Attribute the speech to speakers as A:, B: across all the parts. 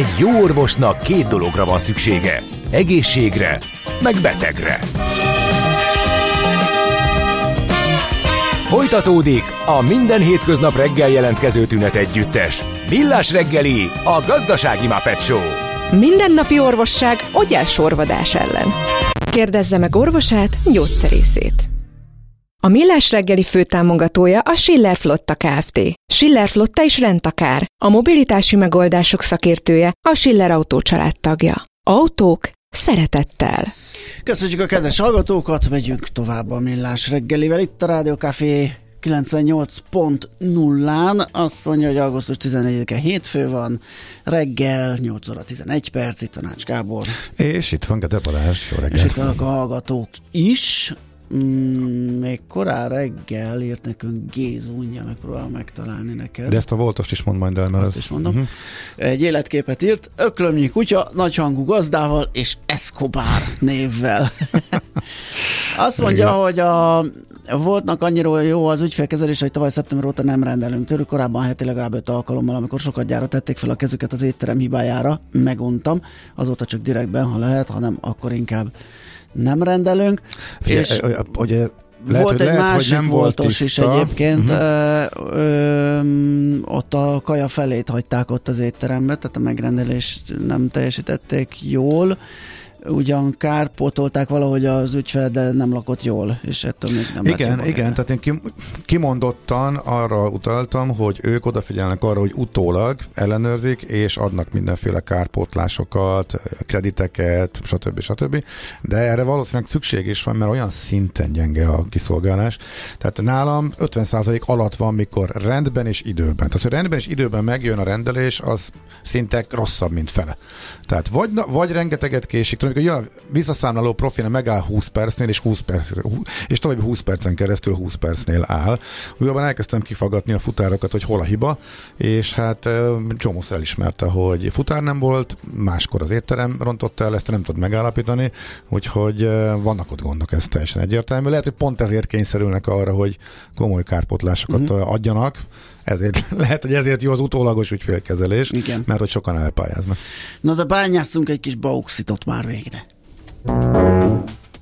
A: Egy jó orvosnak két dologra van szüksége. Egészségre, meg betegre. Folytatódik a minden hétköznap reggel jelentkező tünet együttes. Villás reggeli, a gazdasági Muppet Show.
B: Mindennapi orvosság sorvadás ellen. Kérdezze meg orvosát, gyógyszerészét. A Millás reggeli főtámogatója a Schiller Flotta Kft. Schiller Flotta is rendtakár. A mobilitási megoldások szakértője a Schiller Autó tagja. Autók szeretettel.
C: Köszönjük a kedves hallgatókat, megyünk tovább a Millás reggelivel. Itt a Rádió Café 98.0-án azt mondja, hogy augusztus 14-e hétfő van, reggel 8 óra 11 perc, itt van Ács Gábor.
D: És itt van Gede Balázs, jó reggelt.
C: És itt vannak a hallgatók is. Mm, még korán reggel írt nekünk Gézunja, megpróbálom megtalálni neked.
D: De ezt a voltost is mond majd el,
C: mert Azt ez... is mondom. Uh-huh. Egy életképet írt, öklömnyi kutya, nagyhangú gazdával és Escobar névvel. Azt mondja, Igen. hogy a voltnak annyira jó az ügyfélkezelés, hogy tavaly szeptember óta nem rendelünk tőlük. Korábban heti legalább öt alkalommal, amikor sokat gyára tették fel a kezüket az étterem hibájára, meguntam. Azóta csak direktben, ha lehet, hanem akkor inkább nem rendelünk.
D: Figyelj, és ugye lehet,
C: volt egy lehet, másik nem voltos volt is egyébként, uh-huh. ö, ö, ott a kaja felét hagyták ott az étterembe, tehát a megrendelést nem teljesítették jól ugyan kárpótolták valahogy az ügyfel, de nem lakott jól, és ettől még nem
D: Igen, igen, tehát én kimondottan arra utaltam, hogy ők odafigyelnek arra, hogy utólag ellenőrzik, és adnak mindenféle kárpótlásokat, krediteket, stb. stb. De erre valószínűleg szükség is van, mert olyan szinten gyenge a kiszolgálás. Tehát nálam 50% alatt van, mikor rendben és időben. Tehát, hogy rendben és időben megjön a rendelés, az szinte rosszabb, mint fele. Tehát vagy, vagy rengeteget késik, amikor jön a visszaszámláló profil megáll 20 percnél, és 20 perc, és további 20 percen keresztül 20 percnél áll. Újabban elkezdtem kifagatni a futárokat, hogy hol a hiba, és hát Csomósz elismerte, hogy futár nem volt, máskor az étterem rontotta el, ezt nem tud megállapítani, úgyhogy vannak ott gondok, ez teljesen egyértelmű. Lehet, hogy pont ezért kényszerülnek arra, hogy komoly kárpotlásokat uh-huh. adjanak, ezért, lehet, hogy ezért jó az utólagos ügyfélkezelés, Igen. mert hogy sokan elpályáznak.
C: Na de bányásszunk egy kis bauxitot már végre.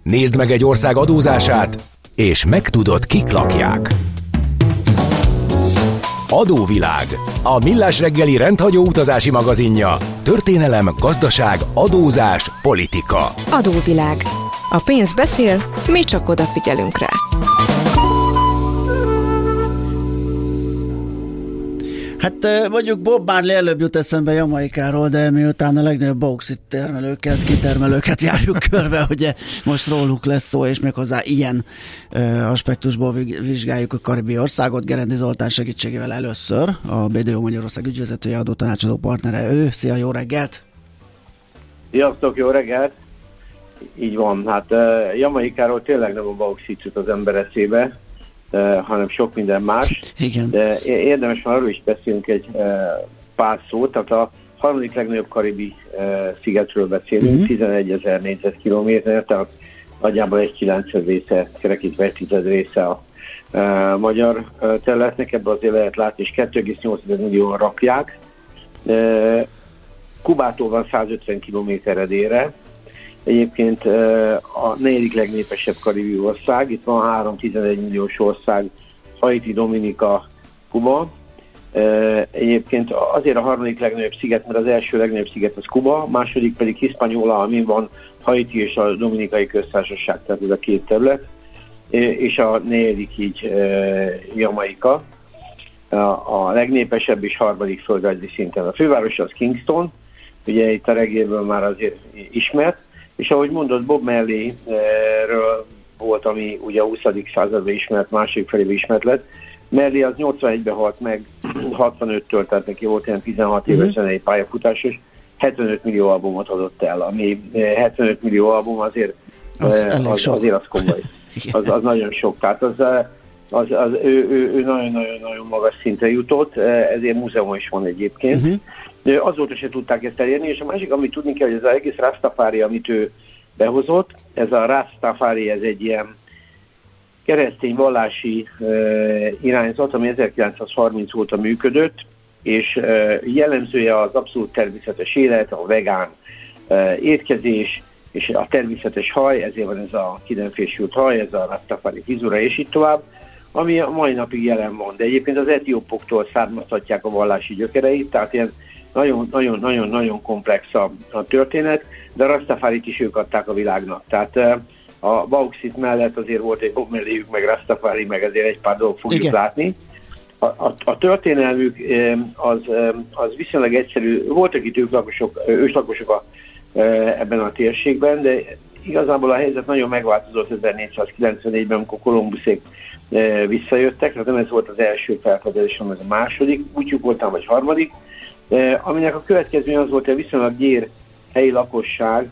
A: Nézd meg egy ország adózását, és megtudod, kik lakják. Adóvilág. A millás reggeli rendhagyó utazási magazinja. Történelem, gazdaság, adózás, politika.
B: Adóvilág. A pénz beszél, mi csak odafigyelünk rá.
C: Hát mondjuk Bob Marley előbb jut eszembe Jamaikáról, de miután a legnagyobb bauxit termelőket, kitermelőket járjuk körbe, ugye most róluk lesz szó, és méghozzá ilyen aspektusból vizsgáljuk a karibi országot. Gerendi Zoltán segítségével először, a BDO Magyarország ügyvezetője, adó tanácsadó partnere ő. Szia, jó reggelt!
E: Sziasztok, jó reggelt! Így van, hát uh, Jamaikáról tényleg nem a bauxit jut az ember eszébe, hanem sok minden más.
C: Igen.
E: De érdemes már arról is beszélünk egy pár szót, tehát a harmadik legnagyobb karibi szigetről beszélünk, uh-huh. 11 ezer négyzetkilométer, tehát nagyjából egy 90 része, kerekítve egy tized része a e, magyar területnek, ebből azért lehet látni, és 2,8 millió rakják. E, Kubától van 150 kilométerre délre, Egyébként a negyedik legnépesebb karibi ország, itt van 3-11 milliós ország, Haiti, Dominika, Kuba. Egyébként azért a harmadik legnagyobb sziget, mert az első legnagyobb sziget az Kuba, második pedig Hispaniola, amin van Haiti és a Dominikai Köztársaság, tehát ez a két terület, és a negyedik így Jamaika, a legnépesebb és harmadik földrajzi szinten. A főváros az Kingston, ugye itt a regélből már azért ismert, és ahogy mondott, Bob Marley-ről volt, ami ugye a 20. században ismert, másik felé ismert lett. Marley az 81-ben halt meg, 65-től, tehát neki volt ilyen 16 éves uh-huh. zenei pályafutás, és 75 millió albumot adott el, ami 75 eh, millió album azért az, eh, az, azért az komoly. Az, az nagyon sok. Tehát az, eh, az, az ő, ő, ő nagyon-nagyon-nagyon magas szintre jutott, ezért múzeum is van egyébként. Uh-huh azóta se tudták ezt elérni, és a másik, amit tudni kell, hogy ez az egész Rastafari, amit ő behozott, ez a Rastafari, ez egy ilyen keresztény vallási uh, irányzat, ami 1930 óta működött, és jellemzője az abszolút természetes élet, a vegán étkezés, és a természetes haj, ezért van ez a kidenfésült haj, ez a Rastafari fizura, és így tovább, ami a mai napig jelen van. De egyébként az etiópoktól származhatják a vallási gyökereit, tehát ilyen nagyon-nagyon-nagyon komplex a, a történet, de a Rastafarit is ők adták a világnak. Tehát a Bauxit mellett azért volt egy Bob meg Rastafari, meg azért egy pár dolgot fogjuk Igen. látni. A, a, a történelmük az, az viszonylag egyszerű. Voltak itt őslakosok, őslakosok a, ebben a térségben, de igazából a helyzet nagyon megváltozott 1494-ben, amikor Kolumbuszék visszajöttek, tehát nem ez volt az első felfedezés, hanem ez a második, útjuk voltam, vagy harmadik, aminek a következménye az volt, hogy viszonylag gyér helyi lakosság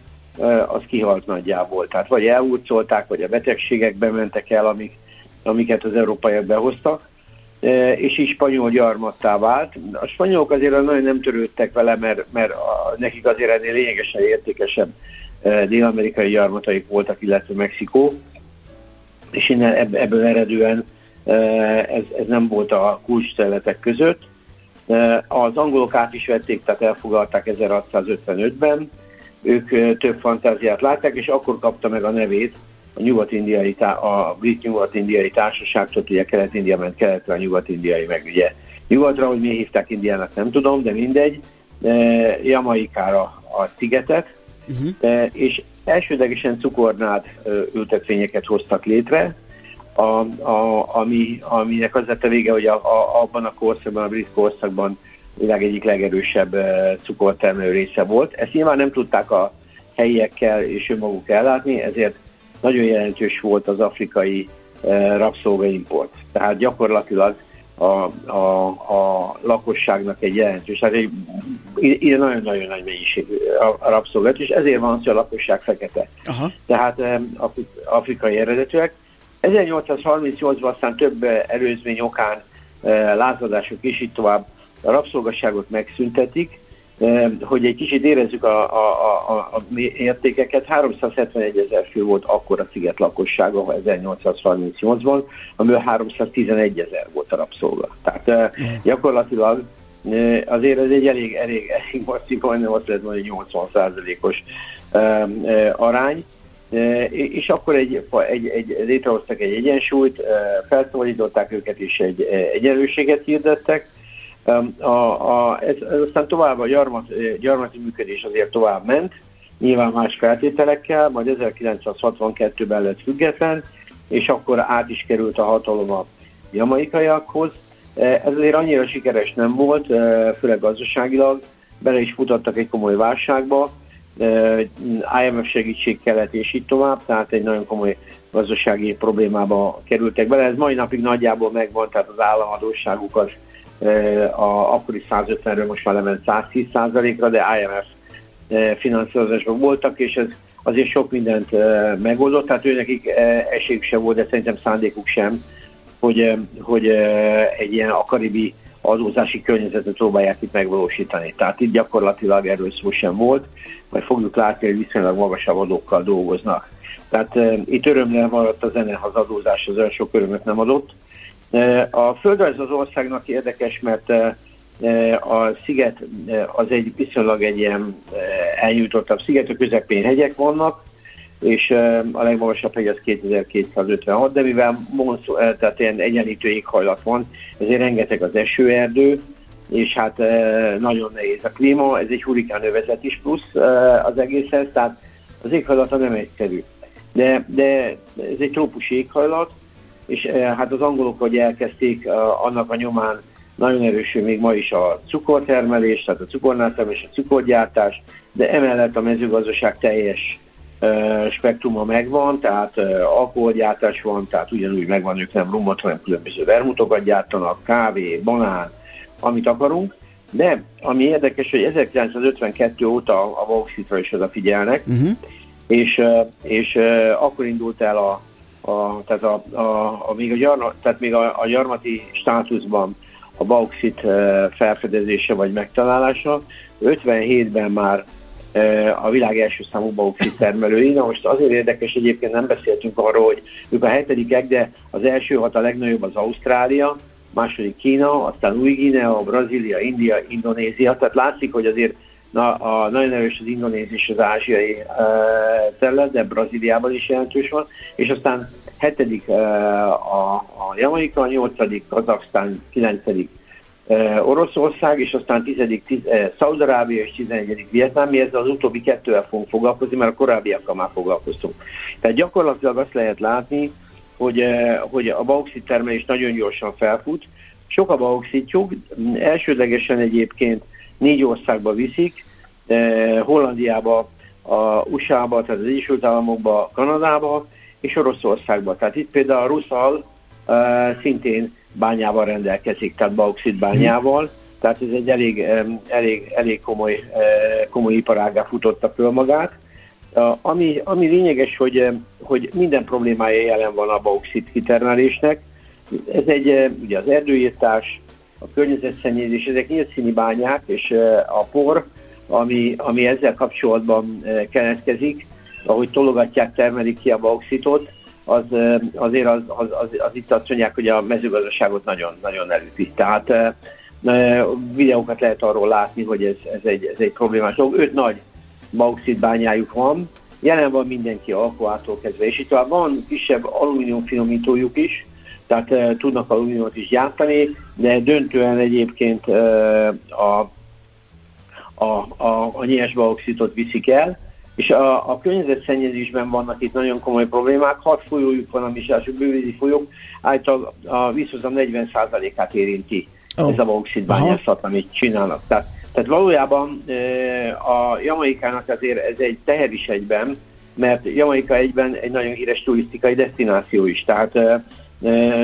E: az kihalt nagyjából. Tehát vagy elhurcolták, vagy a betegségek bementek el, amik, amiket az európaiak behoztak, és így spanyol gyarmattá vált. A spanyolok azért nagyon nem törődtek vele, mert, mert a, nekik azért ennél lényegesen értékesebb dél-amerikai gyarmataik voltak, illetve Mexikó, és innen ebből eredően ez, ez nem volt a kulcsterületek között. Az angolok át is vették, tehát elfogadták 1655-ben, ők több fantáziát látták, és akkor kapta meg a nevét a nyugat-indiai, a brit nyugat-indiai társaságtól, ugye kelet-india ment keletre, a nyugat-indiai meg ugye nyugatra, hogy mi hívták Indiának, nem tudom, de mindegy, Jamaikára a szigetet, uh-huh. és elsődlegesen cukornád ültetvényeket hoztak létre, a, a, ami, aminek az lett a vége, hogy a, a, abban a korszakban, a brit korszakban világ egyik legerősebb cukortermelő része volt. Ezt nyilván nem tudták a helyiekkel és önmaguk ellátni, ezért nagyon jelentős volt az afrikai rabszolgaimport. Tehát gyakorlatilag a, a, a lakosságnak egy jelentős, tehát egy, ide nagyon-nagyon nagy mennyiség a, rabszolgat, és ezért van az, hogy a lakosság fekete. Aha. Tehát afrikai eredetűek. 1838-ban aztán több előzmény okán lázadások is itt tovább a rabszolgasságot megszüntetik, hogy egy kicsit érezzük a, a, a, a értékeket, 371 ezer fő volt akkor a sziget lakossága 1838-ban, amiből 311 ezer volt a rabszolga. Tehát gyakorlatilag azért ez egy elég, elég, elég masszív, majdnem azt lehet mondani, 80 os arány, és akkor egy, egy, egy, létrehoztak egy egyensúlyt, felszabadították őket, és egy egyenlőséget hirdettek, a, a, ez, ez aztán tovább a gyarmat, gyarmati működés azért tovább ment, nyilván más feltételekkel, majd 1962-ben lett független, és akkor át is került a hatalom a jamaikaiakhoz. Ez azért annyira sikeres nem volt, főleg gazdaságilag, bele is futottak egy komoly válságba, IMF segítség kellett, és így tovább, tehát egy nagyon komoly gazdasági problémába kerültek bele. Ez mai napig nagyjából megvan, tehát az államadóságukat a akkori 150-ről most már lement 110 ra de IMF finanszírozásban voltak, és ez azért sok mindent megoldott, tehát őnekik esélyük sem volt, de szerintem szándékuk sem, hogy, hogy egy ilyen a karibi adózási környezetet próbálják itt megvalósítani. Tehát itt gyakorlatilag erről szó sem volt, majd fogjuk látni, hogy viszonylag magasabb adókkal dolgoznak. Tehát uh, itt örömre maradt a zene, az adózás az olyan sok örömöt nem adott, a földrajz az országnak érdekes, mert a sziget az egy viszonylag egy ilyen elnyújtottabb sziget, a közepén hegyek vannak, és a legmagasabb hegy az 2256, de mivel monszó, tehát ilyen egyenlítő éghajlat van, ezért rengeteg az esőerdő, és hát nagyon nehéz a klíma, ez egy hurikánövezet is plusz az egészhez, tehát az éghajlata nem egyszerű. De, de ez egy trópusi éghajlat, és hát az angolok, hogy elkezdték annak a nyomán nagyon erősül még ma is a cukortermelés, tehát a cukornátermelés, a cukorgyártás, de emellett a mezőgazdaság teljes spektruma megvan, tehát alkoholgyártás van, tehát ugyanúgy megvan, ők nem rumot, hanem különböző vermutokat gyártanak, kávé, banán, amit akarunk. De ami érdekes, hogy 1952 óta a bauxitra is odafigyelnek, uh-huh. és, és akkor indult el a a, tehát, a, a, a, még, a gyarma, tehát még a, a gyarmati státuszban a bauxit felfedezése vagy megtalálása. 57-ben már a világ első számú bauxit termelői. Na most azért érdekes, egyébként nem beszéltünk arról, hogy ők a hetedikek, de az első hat a legnagyobb az Ausztrália, második Kína, aztán Új-Guinea, Brazília, India, Indonézia, tehát látszik, hogy azért na, a, nagyon erős az indonéz és az ázsiai e, terület, de Brazíliában is jelentős van, és aztán hetedik e, a, a Jamaika, nyolcadik Kazaksztán, kilencedik e, Oroszország, és aztán tizedik tiz, e, Szaudarábia és tizenegyedik Vietnám, mi ezzel az utóbbi kettővel fogunk foglalkozni, mert a korábbiakkal már foglalkoztunk. Tehát gyakorlatilag azt lehet látni, hogy, e, hogy a bauxit termelés nagyon gyorsan felfut, sok a bauxitjuk, elsődlegesen egyébként négy országba viszik, Hollandiába, a USA-ba, tehát az Egyesült Államokba, Kanadába és Oroszországba. Tehát itt például a Ruszal szintén bányával rendelkezik, tehát bauxit bányával, tehát ez egy elég, elég, elég komoly, komoly iparágá futotta föl magát. Ami, ami lényeges, hogy, hogy minden problémája jelen van a bauxit kitermelésnek. Ez egy ugye az erdőírtás, a környezetszennyezés, ezek nyílt színi bányák, és a por, ami, ami ezzel kapcsolatban keletkezik, ahogy tologatják, termelik ki a bauxitot, az, azért az, az, az, az itt azt mondják, hogy a mezőgazdaságot nagyon, nagyon elüti. Tehát videókat lehet arról látni, hogy ez, ez, egy, ez egy problémás dolog. Öt nagy bauxit bányájuk van, jelen van mindenki alkoától kezdve, és itt van kisebb alumínium finomítójuk is, tehát uh, tudnak alumíniumot is gyártani, de döntően egyébként uh, a a, a, a nyers bauxitot viszik el, és a, a környezetszennyezésben vannak itt nagyon komoly problémák, hat folyójuk van, a misású bővízi folyók, által a vízhozam 40%-át érinti oh. ez a bauxit bányászat, amit csinálnak. Tehát, tehát valójában e, a Jamaikának azért ez egy teher is egyben, mert Jamaika egyben egy nagyon híres turisztikai destináció is, tehát e,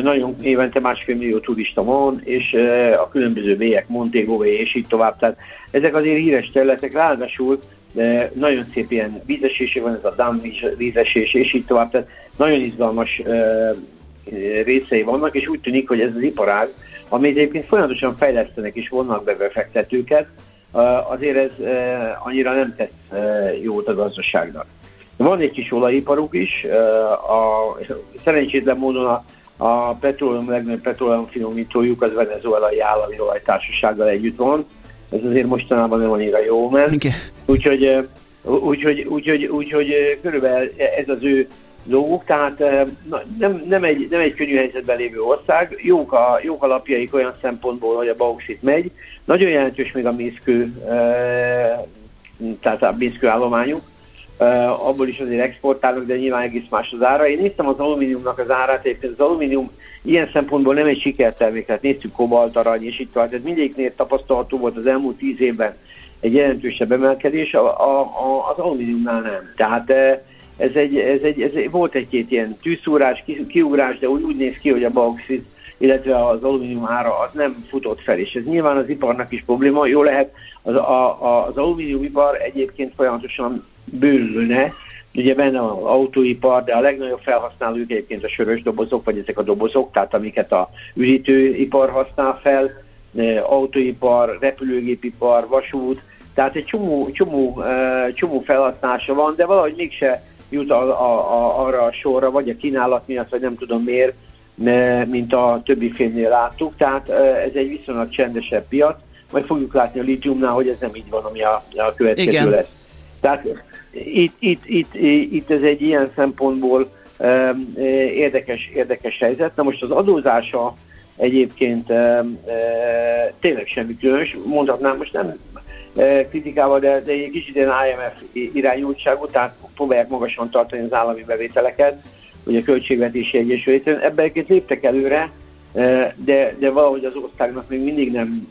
E: nagyon évente másfél millió turista van, és a különböző bélyek, Montego Bay és így tovább. Tehát ezek azért híres területek, ráadásul nagyon szép ilyen vízesése van, ez a dam vízesés és így tovább. Tehát nagyon izgalmas részei vannak, és úgy tűnik, hogy ez az iparág, amit egyébként folyamatosan fejlesztenek és vonnak be befektetőket, azért ez annyira nem tesz jót a gazdaságnak. Van egy kis olajiparuk is, a, szerencsétlen módon a a petroleum legnagyobb petroleum finomítójuk az venezuelai állami olajtársasággal együtt van. Ez azért mostanában nem annyira jó ment. Úgyhogy, úgyhogy, úgyhogy, úgyhogy körülbelül ez az ő dolgok, tehát na, nem, nem, egy, nem egy könnyű helyzetben lévő ország, jók, a, jók a lapjaik olyan szempontból, hogy a bauxit megy, nagyon jelentős még a mészkő, tehát a mészkő állományuk, abból is azért exportálnak, de nyilván egész más az ára. Én néztem az alumíniumnak az árát, egyébként az alumínium ilyen szempontból nem egy sikertermék, tehát néztük kobalt, arany és itt van, tehát mindegyiknél tapasztalható volt az elmúlt tíz évben egy jelentősebb emelkedés, a, a, a, az alumíniumnál nem. Tehát ez egy, ez egy, ez egy, volt egy-két ilyen tűzszúrás, kiugrás, de úgy, úgy néz ki, hogy a bauxit illetve az alumínium ára az nem futott fel, és ez nyilván az iparnak is probléma. Jó lehet, az, a, a, az alumíniumipar egyébként folyamatosan bővülne, ugye benne az autóipar, de a legnagyobb felhasználók egyébként a sörös dobozok, vagy ezek a dobozok, tehát amiket a üdítőipar használ fel, autóipar, repülőgépipar, vasút, tehát egy csomó, csomó, csomó felhasználása van, de valahogy mégse jut a, a, a, arra a sorra, vagy a kínálat miatt, vagy nem tudom miért, mint a többi filmnél láttuk, tehát ez egy viszonylag csendesebb piac, majd fogjuk látni a litiumnál, hogy ez nem így van, ami a, a következő Igen. lesz. Tehát itt, itt, itt, itt ez egy ilyen szempontból um, érdekes, érdekes helyzet. Na most az adózása egyébként um, uh, tényleg semmi különös, mondhatnám most nem uh, kritikával, de, de egy kicsit ilyen IMF irányultságú, tehát próbálják magasan tartani az állami bevételeket, hogy a Költségvetési Egyesületen. Ebben léptek előre, de, de valahogy az országnak még mindig nem,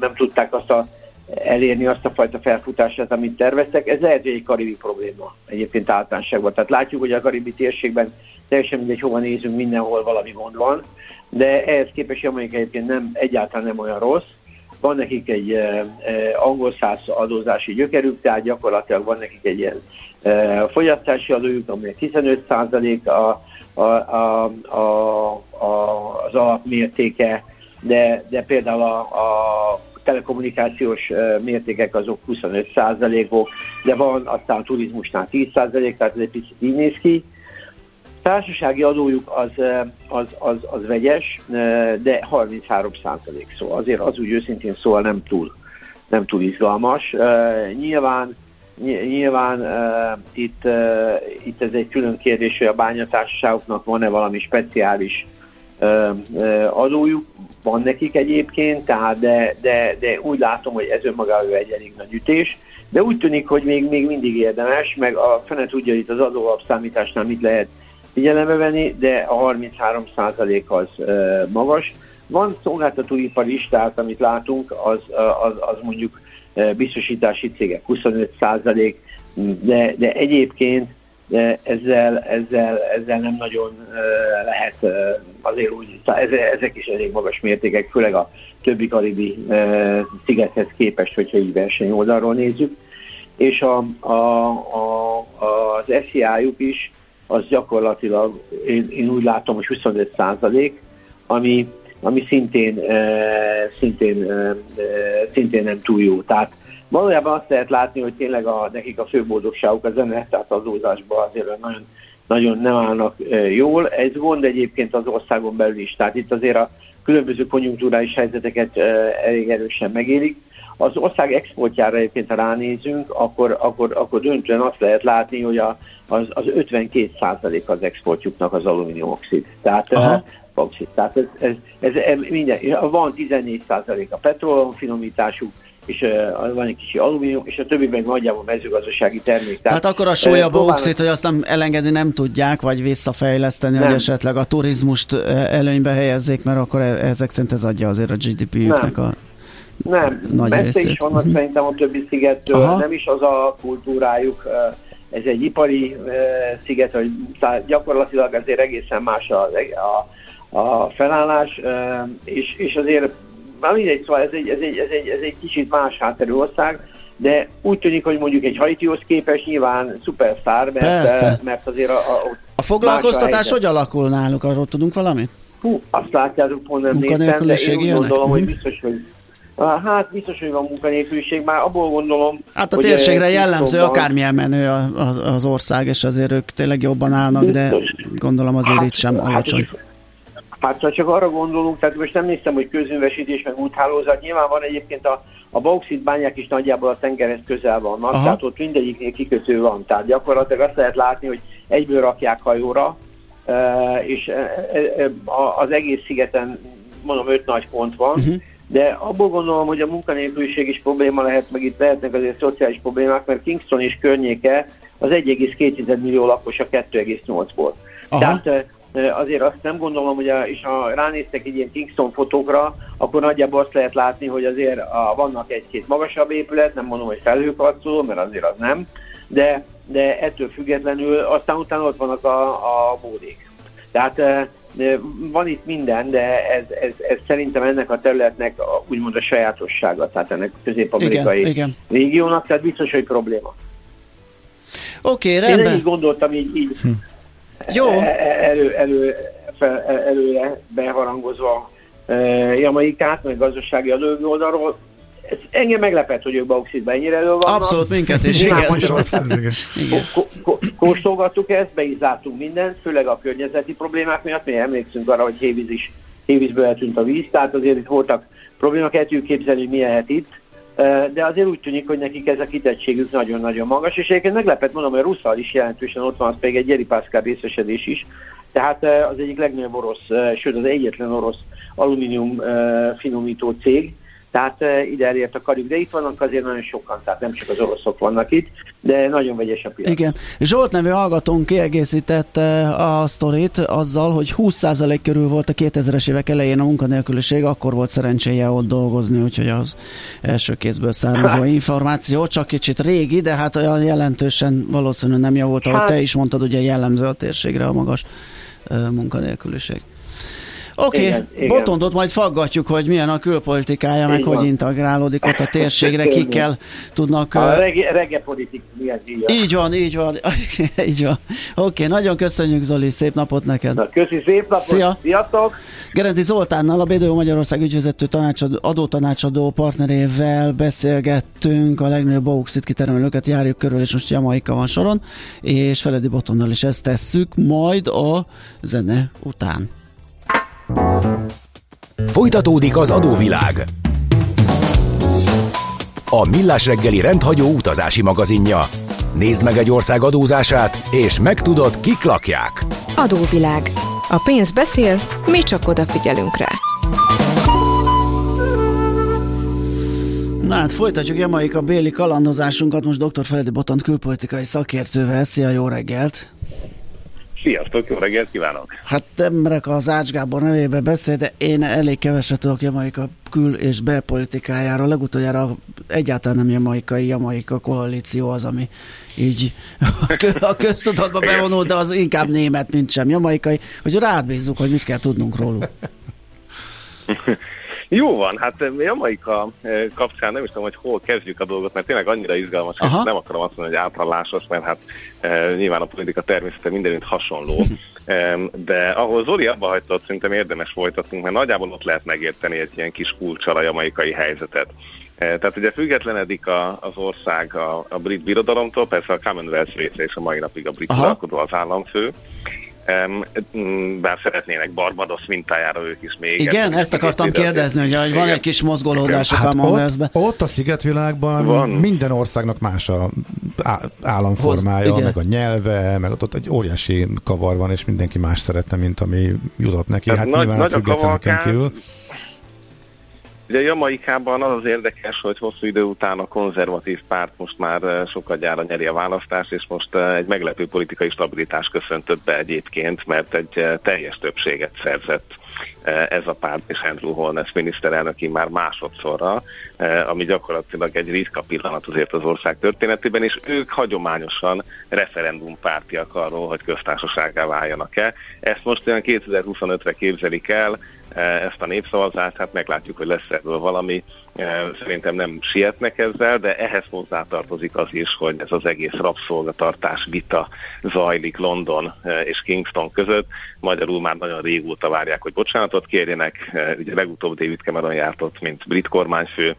E: nem tudták azt a elérni azt a fajta felfutását, amit terveztek. Ez lehet, hogy egy karibi probléma egyébként általánosságban. Tehát látjuk, hogy a karibi térségben teljesen mindegy, hova nézünk, mindenhol valami gond van, de ehhez képest Jamaika egyébként nem, egyáltalán nem olyan rossz. Van nekik egy eh, angol száz adózási gyökerük, tehát gyakorlatilag van nekik egy ilyen eh, fogyasztási adójuk, amely 15 a, a, a, a, a, az alapmértéke, de, de például a, a telekommunikációs mértékek azok 25%-ok, de van aztán a turizmusnál 10%, tehát ez egy picit így néz ki. társasági adójuk az, az, az, az vegyes, de 33 százalék, szóval azért az úgy őszintén szóval nem túl, nem túl izgalmas. Nyilván Nyilván uh, itt, uh, itt ez egy külön kérdés, hogy a bányatársaságoknak van-e valami speciális uh, uh, adójuk, van nekik egyébként, tehát de, de, de úgy látom, hogy ez önmagában egy elég nagy ütés, de úgy tűnik, hogy még, még mindig érdemes, meg a fene tudja itt az adóalapszámításnál mit lehet figyelembe venni, de a 33% az uh, magas. Van szolgáltatóipar is, tehát amit látunk, az, az, az mondjuk biztosítási cégek 25 százalék, de, de egyébként de ezzel, ezzel, ezzel nem nagyon lehet azért úgy, ezek is elég magas mértékek, főleg a többi karibi szigethez képest, hogyha így verseny oldalról nézzük. És a, a, a, az SZIA-juk is, az gyakorlatilag, én, én úgy látom, hogy 25 százalék, ami, ami szintén, szintén, szintén nem túl jó. Tehát valójában azt lehet látni, hogy tényleg a, nekik a fő boldogságuk a zene, tehát az adózásban azért nagyon, nagyon nem állnak jól. Ez gond egyébként az országon belül is, tehát itt azért a különböző konjunktúrális helyzeteket elég erősen megélik. Az ország exportjára egyébként, ha ránézünk, akkor, akkor, akkor döntően azt lehet látni, hogy a, az, az 52% az exportjuknak az alumíniumoxid. Tehát Aha bauxit. Tehát ez, ez, ez, ez minden, van 14 a finomításuk, és van egy kicsi alumínium, és a többi meg nagyjából mezőgazdasági termék.
C: Tehát, Tehát akkor a uh, bauxit, hogy azt nem elengedni nem tudják, vagy visszafejleszteni, nem. hogy esetleg a turizmust előnybe helyezzék, mert akkor e, ezek szerint ez adja azért a GDP-jüknek a
E: nem, nagy messze részét. is vannak uh-huh. szerintem a többi szigettől, Aha. nem is az a kultúrájuk, ez egy ipari sziget, hogy gyakorlatilag azért egészen más a, a a felállás, és, és azért már mindegy, szóval ez egy, ez, egy, ez, egy, ez egy kicsit más hátterű ország, de úgy tűnik, hogy mondjuk egy Haitihoz képest nyilván szupersztár, mert, mert azért a, a,
C: a foglalkoztatás a hogy alakul náluk, arról tudunk valamit?
E: Hú, azt látjátok, pont nem néztem, de én úgy gondolom, hogy biztos, hogy Hát biztos, hogy van munkanélküliség, már abból gondolom...
C: Hát a térségre jellemző, jobban... akármilyen menő az, az ország, és azért ők tényleg jobban állnak, biztos. de gondolom azért hát, itt sem hát, alacsony. Hát,
E: Hát csak arra gondolunk, tehát most nem néztem, hogy közönvesítés meg úthálózat, nyilván van egyébként a, a bauxit bányák is nagyjából a tengerhez közel vannak, Aha. tehát ott mindegyiknél kikötő van, tehát gyakorlatilag azt lehet látni, hogy egyből rakják hajóra, és az egész szigeten mondom öt nagy pont van, uh-huh. de abból gondolom, hogy a munkanélküliség is probléma lehet, meg itt lehetnek azért szociális problémák, mert Kingston és környéke az 1,2 millió lakos a 2,8-ból. Tehát azért azt nem gondolom, hogy a, és ha ránéztek egy ilyen Kingston fotókra, akkor nagyjából azt lehet látni, hogy azért a, vannak egy-két magasabb épület, nem mondom, hogy felhőkarcoló, mert azért az nem, de, de ettől függetlenül aztán utána ott vannak a, a bódék. Tehát van itt minden, de ez, ez, ez szerintem ennek a területnek a, úgymond a sajátossága, tehát ennek a közép-amerikai igen, igen. régiónak, tehát biztos, hogy probléma.
C: Oké, okay, rendben.
E: Én így gondoltam így, így hm jó. E, e, elő, elő, fel, e, előre beharangozva Jamaikát, meg gazdasági adójogi oldalról. Ez engem meglepett, hogy ők bauxitban ennyire elő vannak.
C: Abszolút minket is, igen. igen.
E: Kóstolgattuk ezt, be is zártunk mindent, főleg a környezeti problémák miatt, mi emlékszünk arra, hogy Hévíz is, Hévízből eltűnt a víz, tehát azért itt voltak problémák, el tudjuk képzelni, hogy mi lehet itt de azért úgy tűnik, hogy nekik ez a kitettségük nagyon-nagyon magas, és egyébként meglepett, mondom, hogy a Russzal is jelentősen ott van, az pedig egy Jerry Pascal részesedés is, tehát az egyik legnagyobb orosz, sőt az egyetlen orosz alumínium finomító cég, tehát uh, ide elért a karjuk, de itt vannak azért nagyon sokan, tehát nem csak az oroszok vannak itt, de nagyon vegyes a piac.
C: Igen. Zsolt nevű hallgatónk kiegészítette a sztorit azzal, hogy 20% körül volt a 2000-es évek elején a munkanélküliség, akkor volt szerencséje ott dolgozni, úgyhogy az első kézből származó információ, csak kicsit régi, de hát olyan jelentősen valószínűleg nem javult, ahogy hát. te is mondtad, ugye jellemző a térségre a magas munkanélküliség. Oké, okay. Botondot majd faggatjuk, hogy milyen a külpolitikája, meg hogy integrálódik ott a térségre, kikkel tudnak...
E: A rege, rege politik,
C: Így van, így van, így van. Oké, okay, nagyon köszönjük Zoli, szép napot neked.
E: Na, köszi, szép napot, Szia. sziasztok!
C: Gerendi Zoltánnal, a BDO Magyarország ügyvezető tanácsadó, adótanácsadó partnerével beszélgettünk, a legnagyobb bauxit kitermelőket járjuk körül, és most Jamaika van soron, és Feledi Botonnal is ezt tesszük, majd a zene után.
A: Folytatódik az adóvilág. A Millás reggeli rendhagyó utazási magazinja. Nézd meg egy ország adózását, és megtudod, kik lakják.
B: Adóvilág. A pénz beszél, mi csak odafigyelünk rá.
C: Na hát folytatjuk Jamaika Béli kalandozásunkat most dr. Feledi Botont külpolitikai szakértővel. Szia, jó reggelt!
F: Sziasztok, jó reggelt kívánok!
C: Hát Emrek az Ács Gábor nevébe beszél, de én elég keveset tudok Jamaika kül- és belpolitikájára. Legutoljára egyáltalán nem jamaikai, jamaika koalíció az, ami így a köztudatba bevonult, de az inkább német, mint sem jamaikai. Hogy rád bízzuk, hogy mit kell tudnunk róluk.
F: Jó van, hát eh, Jamaika eh, kapcsán nem is tudom, hogy hol kezdjük a dolgot, mert tényleg annyira izgalmas, Aha. és nem akarom azt mondani, hogy általásos, mert hát e, nyilván a politika természete mindenütt hasonló, e, de ahol Zoli abba hagyta, szerintem érdemes folytatnunk, mert nagyjából ott lehet megérteni egy ilyen kis kulcsal a jamaikai helyzetet. Tehát ugye függetlenedik a, az ország a, a brit birodalomtól, persze a Commonwealth része és a mai napig a brit uralkodó az államfő, bár szeretnének Barbados mintájára ők is még.
C: Igen, ezt akartam kérdezni, hogy, van egy kis mozgolódás a hát
D: ott, ott a szigetvilágban van. minden országnak más a államformája, Hoz, meg a nyelve, meg ott, ott egy óriási kavar van, és mindenki más szeretne, mint ami jutott neki. Hát, hát nagy, nyilván nagy a függetleneken kívül.
F: Ugye Jamaikában az az érdekes, hogy hosszú idő után a konzervatív párt most már eh, sokat gyára nyeri a választást, és most eh, egy meglepő politikai stabilitás köszöntött be egyébként, mert egy eh, teljes többséget szerzett ez a párt és Andrew Holness miniszterelnöki már másodszorra, ami gyakorlatilag egy ritka pillanat azért az ország történetében, és ők hagyományosan referendumpártiak arról, hogy köztársaságá váljanak-e. Ezt most olyan 2025-re képzelik el, ezt a népszavazást, hát meglátjuk, hogy lesz ebből valami. Szerintem nem sietnek ezzel, de ehhez hozzátartozik az is, hogy ez az egész rabszolgatartás vita zajlik London és Kingston között. Magyarul már nagyon régóta várják, hogy bocsánatot kérjenek. Ugye legutóbb David Cameron járt mint brit kormányfő,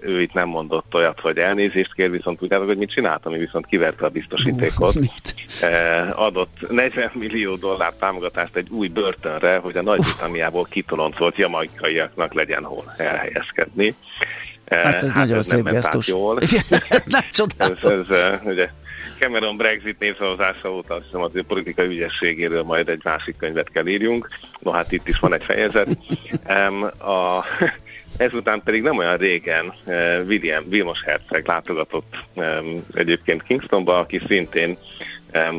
F: ő itt nem mondott olyat, hogy elnézést kér, viszont tudjátok, hogy mit csinált, ami viszont kiverte a biztosítékot. Adott 40 millió dollár támogatást egy új börtönre, hogy a Nagy-Britanniából kitoloncolt jamaikaiaknak legyen hol elhelyezkedni.
C: Hát ez hát nagyon ez szép gesztus. Jól. nem
F: ez, ez, ugye, Cameron Brexit népszavazása óta azt hiszem az ő politikai ügyességéről majd egy másik könyvet kell írjunk. No hát itt is van egy fejezet. Um, a, Ezután pedig nem olyan régen eh, William Vilmos Herceg látogatott egyébként Kingstonba, aki szintén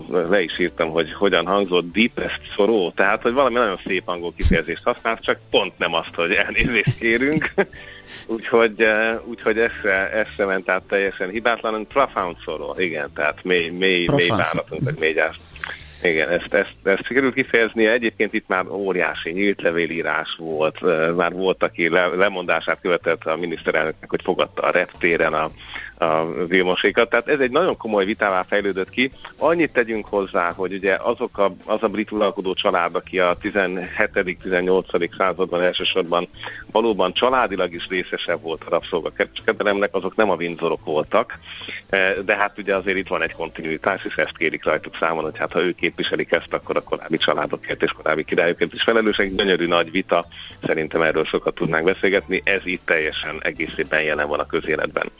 F: le is írtam, hogy hogyan hangzott deepest szoró, tehát hogy valami nagyon szép angol kifejezést használt, csak pont nem azt, hogy elnézést kérünk. úgyhogy, eh, úgyhogy ez, ez sem ment át teljesen hibátlan, profound szoró, igen, tehát mély, mély, mély váratunk, vagy mély gyászt. Igen, ezt, ezt, ezt sikerült kifejezni. Egyébként itt már óriási nyílt levélírás volt, már volt, aki le, lemondását követett a miniszterelnöknek, hogy fogadta a reptéren a, a Vilmosékat. Tehát ez egy nagyon komoly vitává fejlődött ki. Annyit tegyünk hozzá, hogy ugye azok a, az a brit uralkodó család, aki a 17.-18. században elsősorban valóban családilag is részesebb volt a rabszolgakereskedelemnek, azok nem a Windsorok voltak, de hát ugye azért itt van egy kontinuitás, és ezt kérik rajtuk számon, hogy hát ha ők képviselik ezt, akkor a korábbi családokért és korábbi királyokért is felelősek. Gyönyörű nagy vita, szerintem erről sokat tudnánk beszélgetni, ez itt teljesen egészében jelen van a közéletben.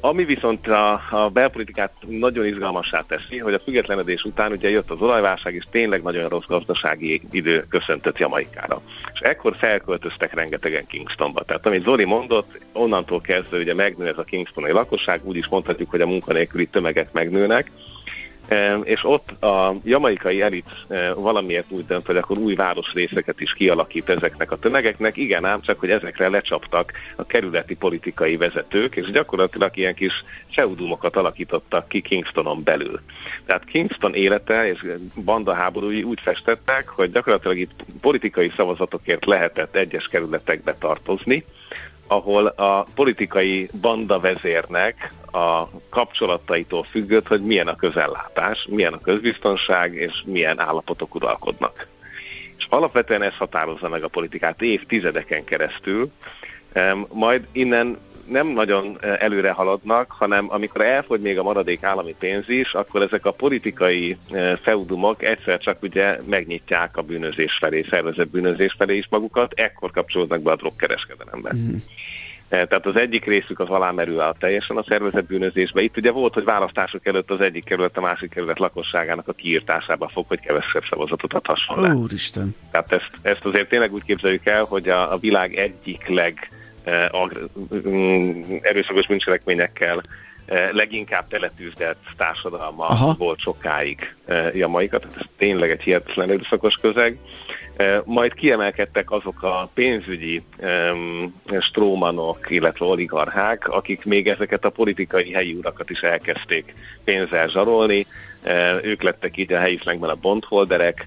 F: Ami viszont a, a belpolitikát nagyon izgalmassá teszi, hogy a függetlenedés után ugye jött az olajválság, és tényleg nagyon rossz gazdasági idő köszöntött Jamaikára. És ekkor felköltöztek rengetegen Kingstonba. Tehát amit Zoli mondott, onnantól kezdve ugye megnő ez a Kingstoni lakosság, úgy is mondhatjuk, hogy a munkanélküli tömegek megnőnek, és ott a jamaikai elit valamiért úgy dönt, hogy akkor új városrészeket is kialakít ezeknek a tömegeknek, igen ám, csak hogy ezekre lecsaptak a kerületi politikai vezetők, és gyakorlatilag ilyen kis pseudumokat alakítottak ki Kingstonon belül. Tehát Kingston élete és bandaháborúi úgy festettek, hogy gyakorlatilag itt politikai szavazatokért lehetett egyes kerületekbe tartozni, ahol a politikai banda vezérnek a kapcsolataitól függött, hogy milyen a közellátás, milyen a közbiztonság, és milyen állapotok uralkodnak. És alapvetően ez határozza meg a politikát évtizedeken keresztül, majd innen nem nagyon eh, előre haladnak, hanem amikor elfogy még a maradék állami pénz is, akkor ezek a politikai eh, feudumok egyszer csak ugye megnyitják a bűnözés felé, szervezett bűnözés felé is magukat, ekkor kapcsolódnak be a drogkereskedelembe. Mm. Tehát az egyik részük az alámerül el teljesen a szervezett bűnözésbe. Itt ugye volt, hogy választások előtt az egyik kerület a másik kerület lakosságának a kiírtásába fog, hogy kevesebb szavazatot adhasson le.
C: Úristen.
F: Tehát ezt, ezt azért tényleg úgy képzeljük el, hogy a, a világ egyik leg erőszakos bűncselekményekkel leginkább teletűzdett társadalma Aha. volt sokáig Jamaika, tehát ez tényleg egy hihetetlen erőszakos közeg. Majd kiemelkedtek azok a pénzügyi strómanok, illetve oligarchák, akik még ezeket a politikai helyi urakat is elkezdték pénzzel zsarolni. Ők lettek így a helyi a bondholderek,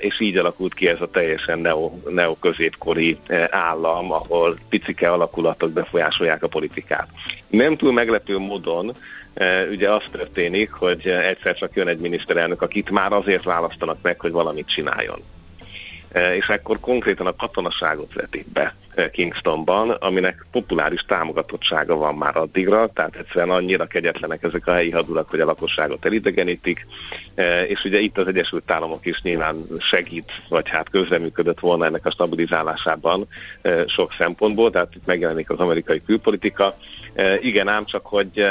F: és így alakult ki ez a teljesen neo, neo-középkori állam, ahol picike alakulatok befolyásolják a politikát. Nem túl meglepő módon ugye az történik, hogy egyszer csak jön egy miniszterelnök, akit már azért választanak meg, hogy valamit csináljon. E, és akkor konkrétan a katonaságot vetik be e, Kingstonban, aminek populáris támogatottsága van már addigra, tehát egyszerűen annyira kegyetlenek ezek a helyi hadulak, hogy a lakosságot elidegenítik, e, és ugye itt az Egyesült Államok is nyilván segít, vagy hát közreműködött volna ennek a stabilizálásában sok szempontból, tehát itt megjelenik az amerikai külpolitika. Igen, ám csak, hogy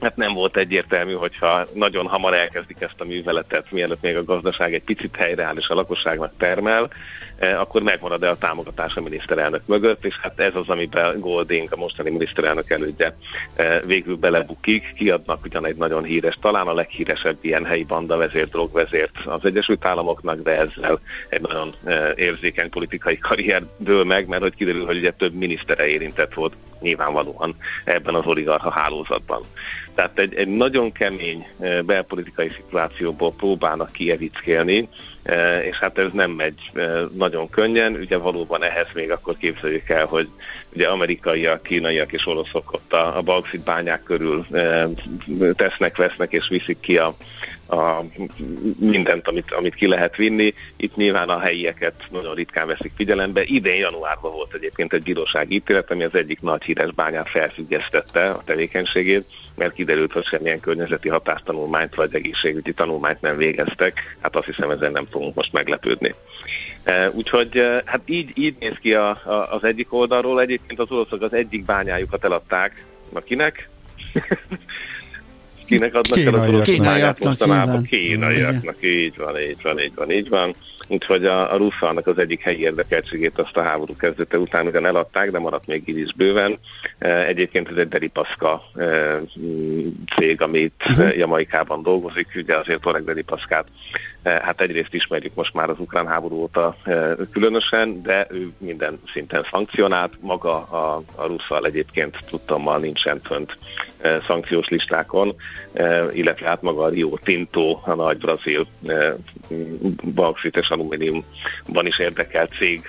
F: hát nem volt egyértelmű, hogyha nagyon hamar elkezdik ezt a műveletet, mielőtt még a gazdaság egy picit helyreáll és a lakosságnak termel, eh, akkor megmarad-e a támogatás a miniszterelnök mögött, és hát ez az, amiben Golding, a mostani miniszterelnök elődje eh, végül belebukik, kiadnak ugyan egy nagyon híres, talán a leghíresebb ilyen helyi banda vezért, drogvezért az Egyesült Államoknak, de ezzel egy nagyon eh, érzékeny politikai karrier dől meg, mert hogy kiderül, hogy ugye több minisztere érintett volt nyilvánvalóan ebben az oligarcha hálózatban. Tehát egy, egy nagyon kemény eh, belpolitikai szituációból próbálnak kievickélni, eh, és hát ez nem megy eh, nagyon könnyen, ugye valóban ehhez még akkor képzeljük el, hogy ugye amerikaiak, kínaiak és oroszok ott a, a bauxit bányák körül tesznek, vesznek és viszik ki a, a mindent, amit, amit ki lehet vinni. Itt nyilván a helyieket nagyon ritkán veszik figyelembe. Idén januárban volt egyébként egy bírósági ítélet, ami az egyik nagy híres bányát felfüggesztette a tevékenységét, mert kiderült, hogy semmilyen környezeti hatástanulmányt vagy egészségügyi tanulmányt nem végeztek. Hát azt hiszem, ezen nem fogunk most meglepődni. E, úgyhogy e, hát így, így néz ki a, a, az egyik oldalról. Egyébként az oroszok az egyik bányájukat eladták. Na kinek? adnak el az orosz máját mostanában? Kínaiaknak, így van, így van, így van, így van. Úgyhogy a, a Russzalnak az egyik helyi érdekeltségét azt a háború kezdete után ugyan eladták, de maradt még így is bőven. E, egyébként ez egy deripaszka e, cég, amit uh-huh. Jamaikában dolgozik, ugye azért Oreg deripaszkát hát egyrészt ismerjük most már az ukrán háború óta különösen, de ő minden szinten szankcionált. Maga a, a Russzal egyébként tudtommal nincsen fönt szankciós listákon, illetve hát maga a Rio Tinto, a nagy brazil bauxit és alumíniumban is érdekelt cég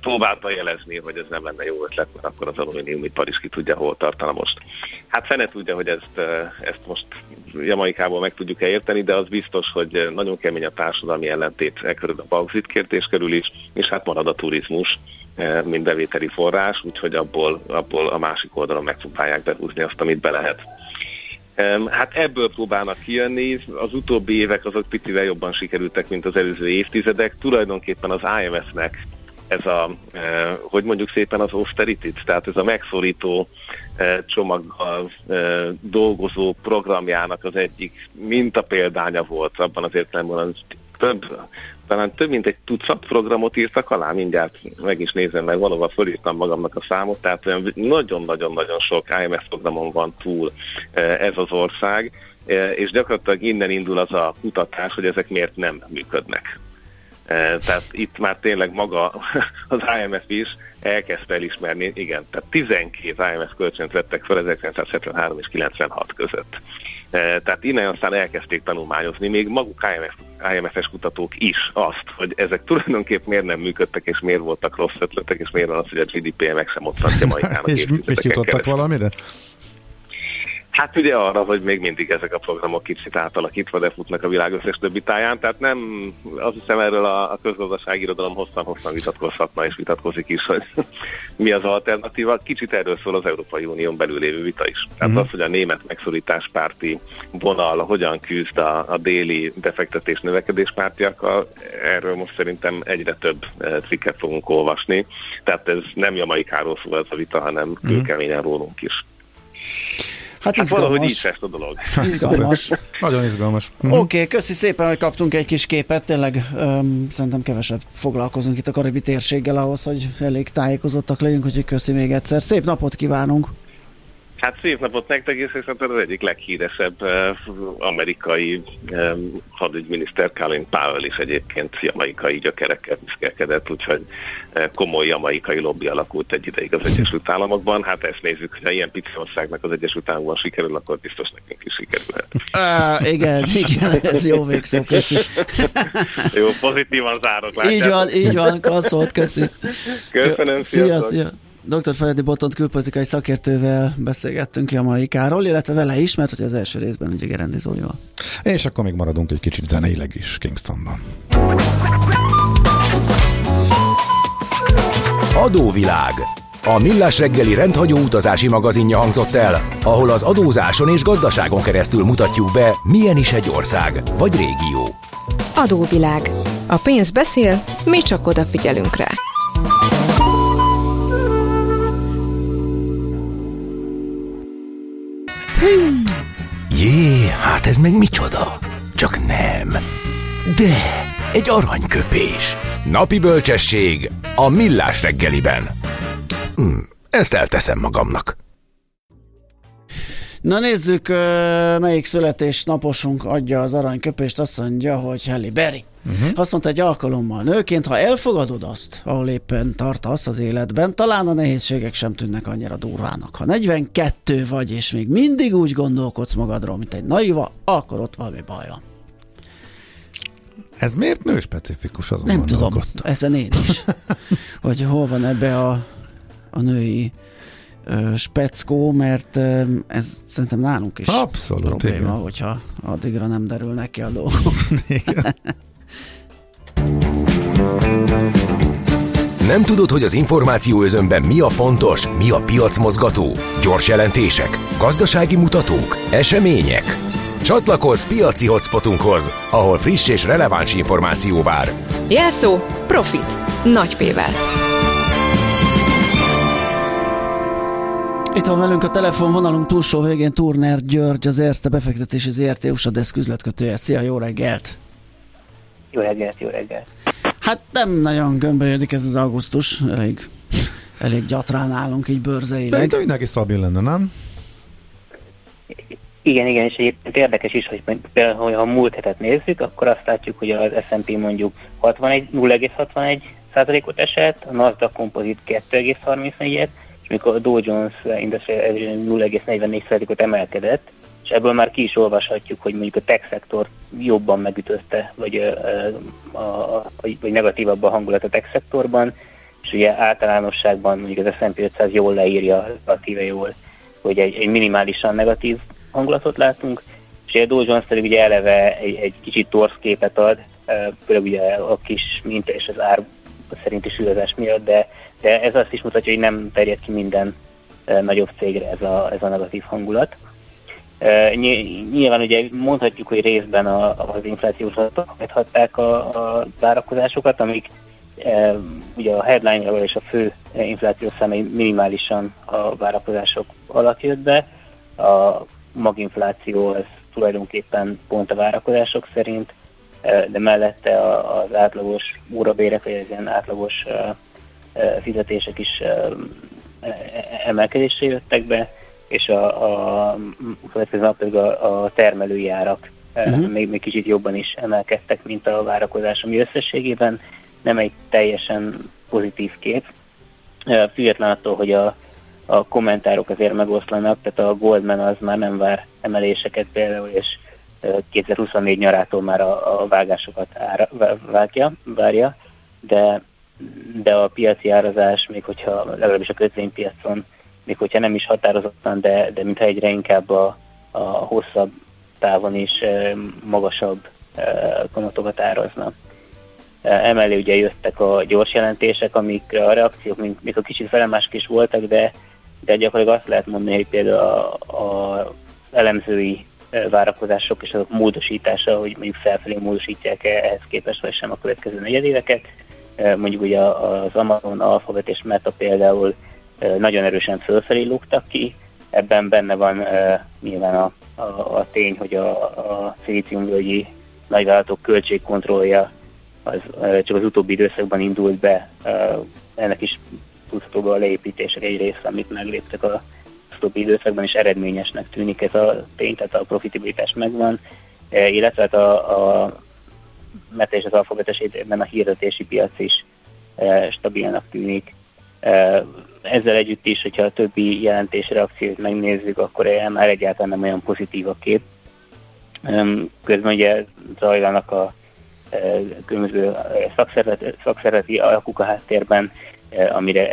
F: próbálta jelezni, hogy ez nem lenne jó ötlet, mert akkor az alumíniumipar is ki tudja, hol tartana most. Hát fene tudja, hogy ezt, ezt most Jamaikából meg tudjuk-e érteni, de az biztos, hogy nagyon kemény a társadalmi ellentét e körül a bauxit kérdés körül is, és hát marad a turizmus, mint bevételi forrás, úgyhogy abból, abból a másik oldalon megpróbálják behúzni azt, amit be lehet. Hát ebből próbálnak kijönni, az utóbbi évek azok picivel jobban sikerültek, mint az előző évtizedek. Tulajdonképpen az IMF-nek ez a, hogy mondjuk szépen az austerity tehát ez a megszorító csomaggal dolgozó programjának az egyik mintapéldánya volt. Abban az értelemben, több talán több mint egy tucat programot írtak alá, mindjárt meg is nézem, mert valóban fölírtam magamnak a számot, tehát nagyon-nagyon-nagyon sok IMF programon van túl e, ez az ország, és gyakorlatilag innen indul az a kutatás, hogy ezek miért nem működnek. Tehát itt már tényleg maga az IMF is elkezdte elismerni, igen, tehát 12 IMF kölcsönt vettek fel 1973 és 96 között. Tehát innen aztán elkezdték tanulmányozni, még maguk IMF, IMF-es kutatók is azt, hogy ezek tulajdonképp miért nem működtek, és miért voltak rossz ötletek, és miért van az, hogy a GDP meg sem ott Jamaikának.
D: és, és jutottak valamire?
F: Hát ugye arra, hogy még mindig ezek a programok kicsit átalakítva, de futnak a világ összes többi táján, tehát nem, azt hiszem erről a, a közgazdasági irodalom hosszan-hosszan vitatkozhatna és vitatkozik is, hogy mi az alternatíva. Kicsit erről szól az Európai Unión belül lévő vita is. Tehát mm-hmm. az, hogy a német megszorításpárti vonal hogyan küzd a, a déli befektetés növekedés pártiakkal, erről most szerintem egyre több eh, cikket fogunk olvasni. Tehát ez nem Jamaikáról szól ez a vita, hanem mm-hmm. kőkeményen rólunk is. Hát, hát valahogy így lesz a dolog.
C: Izgalmas.
D: Nagyon izgalmas.
C: Mhm. Oké, okay, köszi szépen, hogy kaptunk egy kis képet. Tényleg um, szerintem kevesebb foglalkozunk itt a karibi térséggel ahhoz, hogy elég tájékozottak legyünk, úgyhogy köszi még egyszer. Szép napot kívánunk!
F: Hát szép napot nektek, és szerintem az egyik leghíresebb uh, amerikai um, hadügyminiszter Colin Powell is egyébként jamaikai gyökerekkel büszkelkedett, úgyhogy uh, komoly jamaikai lobby alakult egy ideig az Egyesült Államokban. Hát ezt nézzük, hogy ha ilyen pici országnak az Egyesült Államokban sikerül, akkor biztos nekünk is sikerülhet.
C: Uh, igen, igen, ez jó végszó, köszi.
F: jó, pozitívan zárok.
C: Így van, így van, klasszolt, köszi.
F: Köszönöm,
C: szia, szia. Dr. Feledi Botont külpolitikai szakértővel beszélgettünk Jamaikáról, illetve vele is, mert hogy az első részben ugye Gerendi Zolival.
D: És akkor még maradunk egy kicsit zeneileg is Kingstonban.
A: Adóvilág. A Millás reggeli rendhagyó utazási magazinja hangzott el, ahol az adózáson és gazdaságon keresztül mutatjuk be, milyen is egy ország vagy régió.
B: Adóvilág. A pénz beszél, mi csak odafigyelünk rá.
A: Jé, hát ez meg micsoda? Csak nem. De, egy aranyköpés. Napi bölcsesség a millás reggeliben. Hm, ezt elteszem magamnak.
C: Na nézzük, melyik születésnaposunk adja az aranyköpést. Azt mondja, hogy Halle Berry. Uh-huh. Azt mondta egy alkalommal, nőként, ha elfogadod azt, ahol éppen tartasz az életben, talán a nehézségek sem tűnnek annyira durvának. Ha 42 vagy, és még mindig úgy gondolkodsz magadról, mint egy naiva, akkor ott valami baj van.
D: Ez miért nő specifikus azon
C: Nem tudom, ezen én is. hogy hol van ebbe a, a női speckó, mert ez szerintem nálunk is
D: Abszolút,
C: probléma, igen. hogyha addigra nem derül neki a dolgok.
A: Nem tudod, hogy az információ özönben mi a fontos, mi a piacmozgató? Gyors jelentések, gazdasági mutatók, események? Csatlakozz piaci hotspotunkhoz, ahol friss és releváns információ vár.
B: Jelszó Profit. Nagy P-vel.
C: Itt van velünk a telefonvonalunk túlsó végén Turner György, az Erste befektetési ZRT USA Desk üzletkötője. Szia, jó reggelt!
G: Jó reggelt, jó reggelt!
C: Hát nem nagyon gömbölyödik ez az augusztus, elég, elég gyatrán állunk így bőrzeileg.
D: De mindenki stabil lenne, nem?
G: Igen, igen, és egyébként érdekes is, hogy például, ha a múlt hetet nézzük, akkor azt látjuk, hogy az S&P mondjuk 61, 0,61 százalékot esett, a Nasdaq Composite 2,34-et, és mikor a Dow Jones Industrial 0,44 százalékot emelkedett, és ebből már ki is olvashatjuk, hogy mondjuk a tech szektor jobban megütözte, vagy, a, a, vagy negatívabb a hangulat a tech szektorban, és ugye általánosságban mondjuk az S&P 500 jól leírja, relatíve jól, hogy egy, egy minimálisan negatív hangulatot látunk, és a Dow Jones pedig ugye eleve egy, egy kicsit torsz képet ad, főleg ugye a kis minta és az ár szerinti súlyozás miatt, de, de ez azt is mutatja, hogy nem terjed ki minden nagyobb cégre ez a, ez a negatív hangulat. Nyilván ugye mondhatjuk, hogy részben az inflációs adatok hatták a, a várakozásokat, amik ugye a headline és a fő inflációs számai minimálisan a várakozások alatt jött be. A maginfláció az tulajdonképpen pont a várakozások szerint, de mellette az átlagos órabérek, vagy az ilyen átlagos fizetések is emelkedésre jöttek be, és a, a következő nap pedig a, a termelői árak uh-huh. még, még kicsit jobban is emelkedtek, mint a várakozás, ami összességében nem egy teljesen pozitív kép. Független attól, hogy a, a kommentárok azért megoszlanak, tehát a Goldman az már nem vár emeléseket például, és 2024 nyarától már a, a vágásokat ára, vágja, várja, de, de a piaci árazás, még hogyha legalábbis a kötvénypiacon, még hogyha nem is határozottan, de, de mintha egyre inkább a, a hosszabb távon is magasabb kamatokat árazna. Emellé ugye jöttek a gyors jelentések, amik a reakciók még, még a kicsit felemások is voltak, de, de gyakorlatilag azt lehet mondani, hogy például a, a elemzői várakozások és azok módosítása, hogy mondjuk felfelé módosítják -e ehhez képest, vagy sem a következő negyedéveket. Mondjuk ugye az Amazon, Alphabet és Meta például nagyon erősen fölfelé lógtak ki, ebben benne van nyilván a, a, a tény, hogy a, a szilíciumvölgyi nagyvállalatok költségkontrollja az csak az utóbbi időszakban indult be, ennek is tudható a leépítések egy része, amit megléptek a utóbbi időszakban, és eredményesnek tűnik ez a tény, tehát a profitabilitás megvan, illetve hát a, a Meta és az Alphabet esetében a hirdetési piac is stabilnak tűnik. Ezzel együtt is, hogyha a többi jelentés reakciót megnézzük, akkor már egyáltalán nem olyan pozitív a kép. Közben ugye zajlanak a különböző szakszervezeti alkuk a háttérben, amire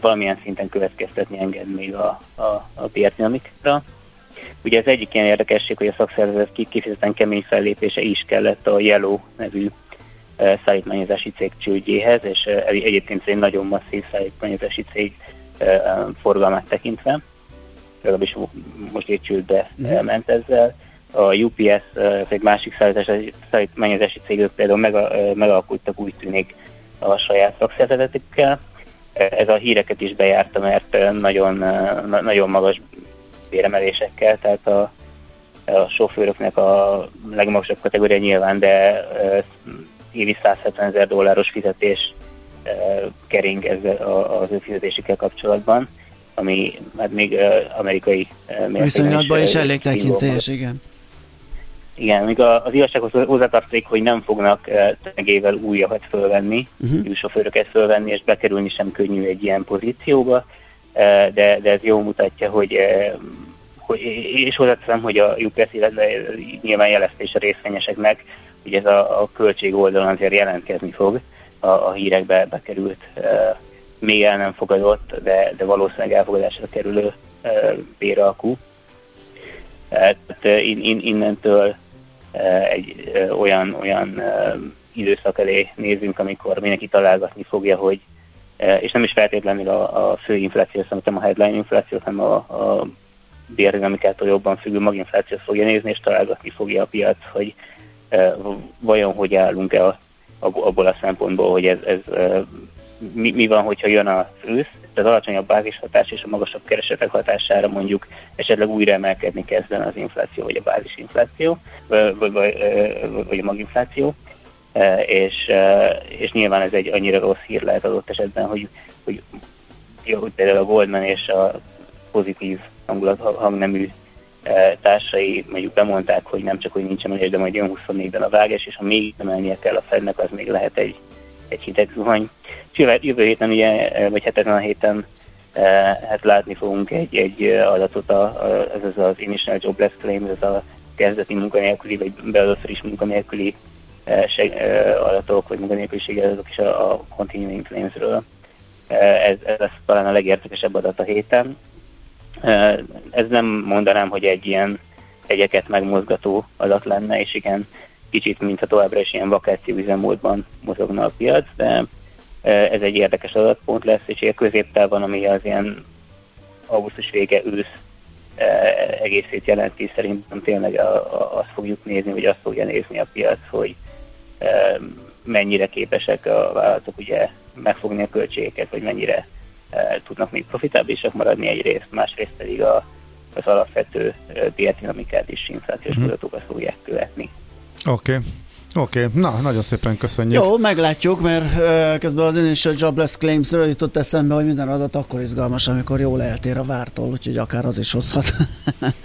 G: valamilyen szinten következtetni enged még a, a, a piacdinamikra. Ugye az egyik ilyen érdekesség, hogy a szakszervezet kifejezetten kemény fellépése is kellett a Yellow nevű szállítmányozási cég csődjéhez, és egyébként egy nagyon masszív szállítmányozási cég forgalmát tekintve, legalábbis most egy csődbe uh-huh. ment ezzel. A UPS, egy másik szállítmányozási cégök például megalkottak úgy tűnik a saját szakszervezetükkel. Ez a híreket is bejárta, mert nagyon, nagyon magas béremelésekkel, tehát a, a sofőröknek a legmagasabb kategória nyilván, de évi 170 ezer dolláros fizetés kering ezzel az ő fizetésükkel kapcsolatban, ami hát még amerikai
C: Viszonylatban is elég tekintés, igen.
G: Igen, még az igazsághoz hozzátartozik, hogy nem fognak tömegével újakat fölvenni, uh-huh. sofőröket fölvenni, és bekerülni sem könnyű egy ilyen pozícióba, de, de ez jó mutatja, hogy hogy, és hozzáteszem, hogy a UPS, illetve nyilván jeleztés a részvényeseknek, hogy ez a, a költség oldalon azért jelentkezni fog, a, a hírekbe bekerült, még el nem fogadott, de, de valószínűleg elfogadásra kerülő béralkú. Tehát in, in, innentől egy olyan, olyan időszak elé nézünk, amikor mindenki találgatni fogja, hogy és nem is feltétlenül a, a fő infláció, szerintem a headline infláció, hanem a, a bérdinamikától jobban függő maginflációt fogja nézni, és találgatni fogja a piac, hogy e, vajon hogy állunk el abból a szempontból, hogy ez, ez e, mi, mi van, hogyha jön a ősz, az alacsonyabb bázishatás és a magasabb keresetek hatására mondjuk esetleg újra emelkedni kezden az infláció, vagy a bázisinfláció, vagy, vagy, vagy a maginfláció, e, és, és nyilván ez egy annyira rossz hír lehet adott esetben, hogy, hogy, hogy például a Goldman és a pozitív hangulat hangnemű e, társai mondjuk bemondták, hogy nem csak, hogy nincs emelés, de majd jön 24-ben a vágás, és ha még emelnie kell a Fednek, az még lehet egy, egy hideg zuhany. Jövő héten, ugye, e, vagy ezen a héten e, hát látni fogunk egy, egy adatot, a, a, ez az Initial Jobless Claim, ez a kezdeti munkanélküli, vagy belőle is munkanélküli seg, adatok, vagy munkanélküliségi adatok is a, a Continuing Claims-ről. Ez, ez lesz talán a legértekesebb adat a héten. Ez nem mondanám, hogy egy ilyen egyeket megmozgató adat lenne, és igen, kicsit, mintha továbbra is ilyen vakáció üzemmódban mozogna a piac, de ez egy érdekes adatpont lesz, és ilyen középtávon, ami az ilyen augusztus vége ősz egészét jelenti, szerintem tényleg azt fogjuk nézni, vagy azt fogja nézni a piac, hogy mennyire képesek a vállalatok ugye megfogni a költségeket, vagy mennyire tudnak még profitábilisak maradni egyrészt, másrészt pedig a, az alapvető piacdinamikát és inflációs mm. tudatokat fogják követni.
D: Oké. Okay. Oké, okay. na, nagyon szépen köszönjük.
C: Jó, meglátjuk, mert uh, közben az Initial Jobless Claims-ről jutott eszembe, hogy minden adat akkor izgalmas, amikor jól eltér a vártól, úgyhogy akár az is hozhat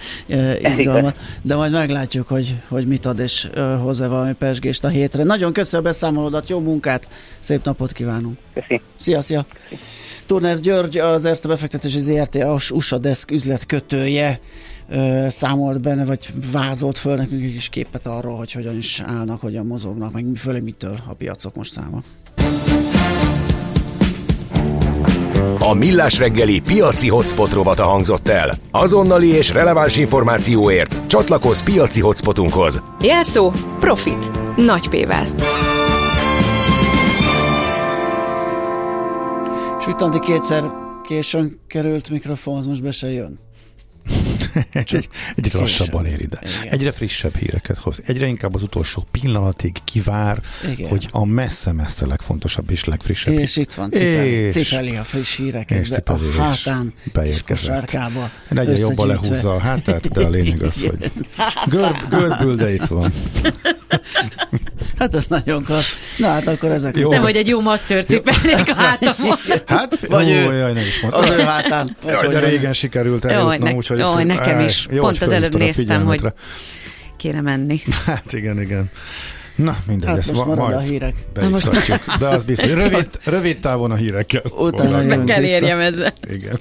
C: izgalmat. De majd meglátjuk, hogy, hogy mit ad, és uh, hozzá valami persgést a hétre. Nagyon köszönöm a beszámolódat, jó munkát, szép napot kívánunk.
G: Köszi.
C: Szia, szia. Turner György, az Erste befektetési ZRT USA Desk üzletkötője számolt benne, vagy vázolt föl nekünk egy kis képet arról, hogy hogyan is állnak, hogyan mozognak, meg főleg mitől a piacok mostában.
A: A Millás reggeli piaci hotspot rovata hangzott el. Azonnali és releváns információért csatlakozz piaci hotspotunkhoz.
B: Jelszó Profit. Nagy P-vel.
C: És kétszer későn került mikrofonhoz, most be se jön.
D: Egy, egyre lassabban ér ide. Igen. Egyre frissebb híreket hoz. Egyre inkább az utolsó pillanatig kivár, Igen. hogy a messze-messze legfontosabb és legfrissebb.
C: És itt van, cipeli, és, cipeli a friss híreket, és a hátán és kosárkába.
D: Egyre jobban lehúzza a hátát, de a lényeg az, hogy görb, görbül, de itt van.
C: Hát ez nagyon klassz. Na hát akkor ezek.
H: Jó. Nem, hogy egy jó masször cipelik a hátamon.
D: Hát, vagy ó, ő, jaj, nem is mondtam.
C: Az ő hátán.
D: Jaj, de régen sikerült eljutnom, úgyhogy...
H: Jó, nekem is. Jó, Pont az előbb néztem, hogy kéne menni.
D: Hát igen, igen. Na, mindegy, hát
C: ezt most marad majd a hírek.
D: Most... De az biztos. Rövid, rövid távon a hírekkel.
H: Utána Meg kell érjem ezzel.
D: Igen.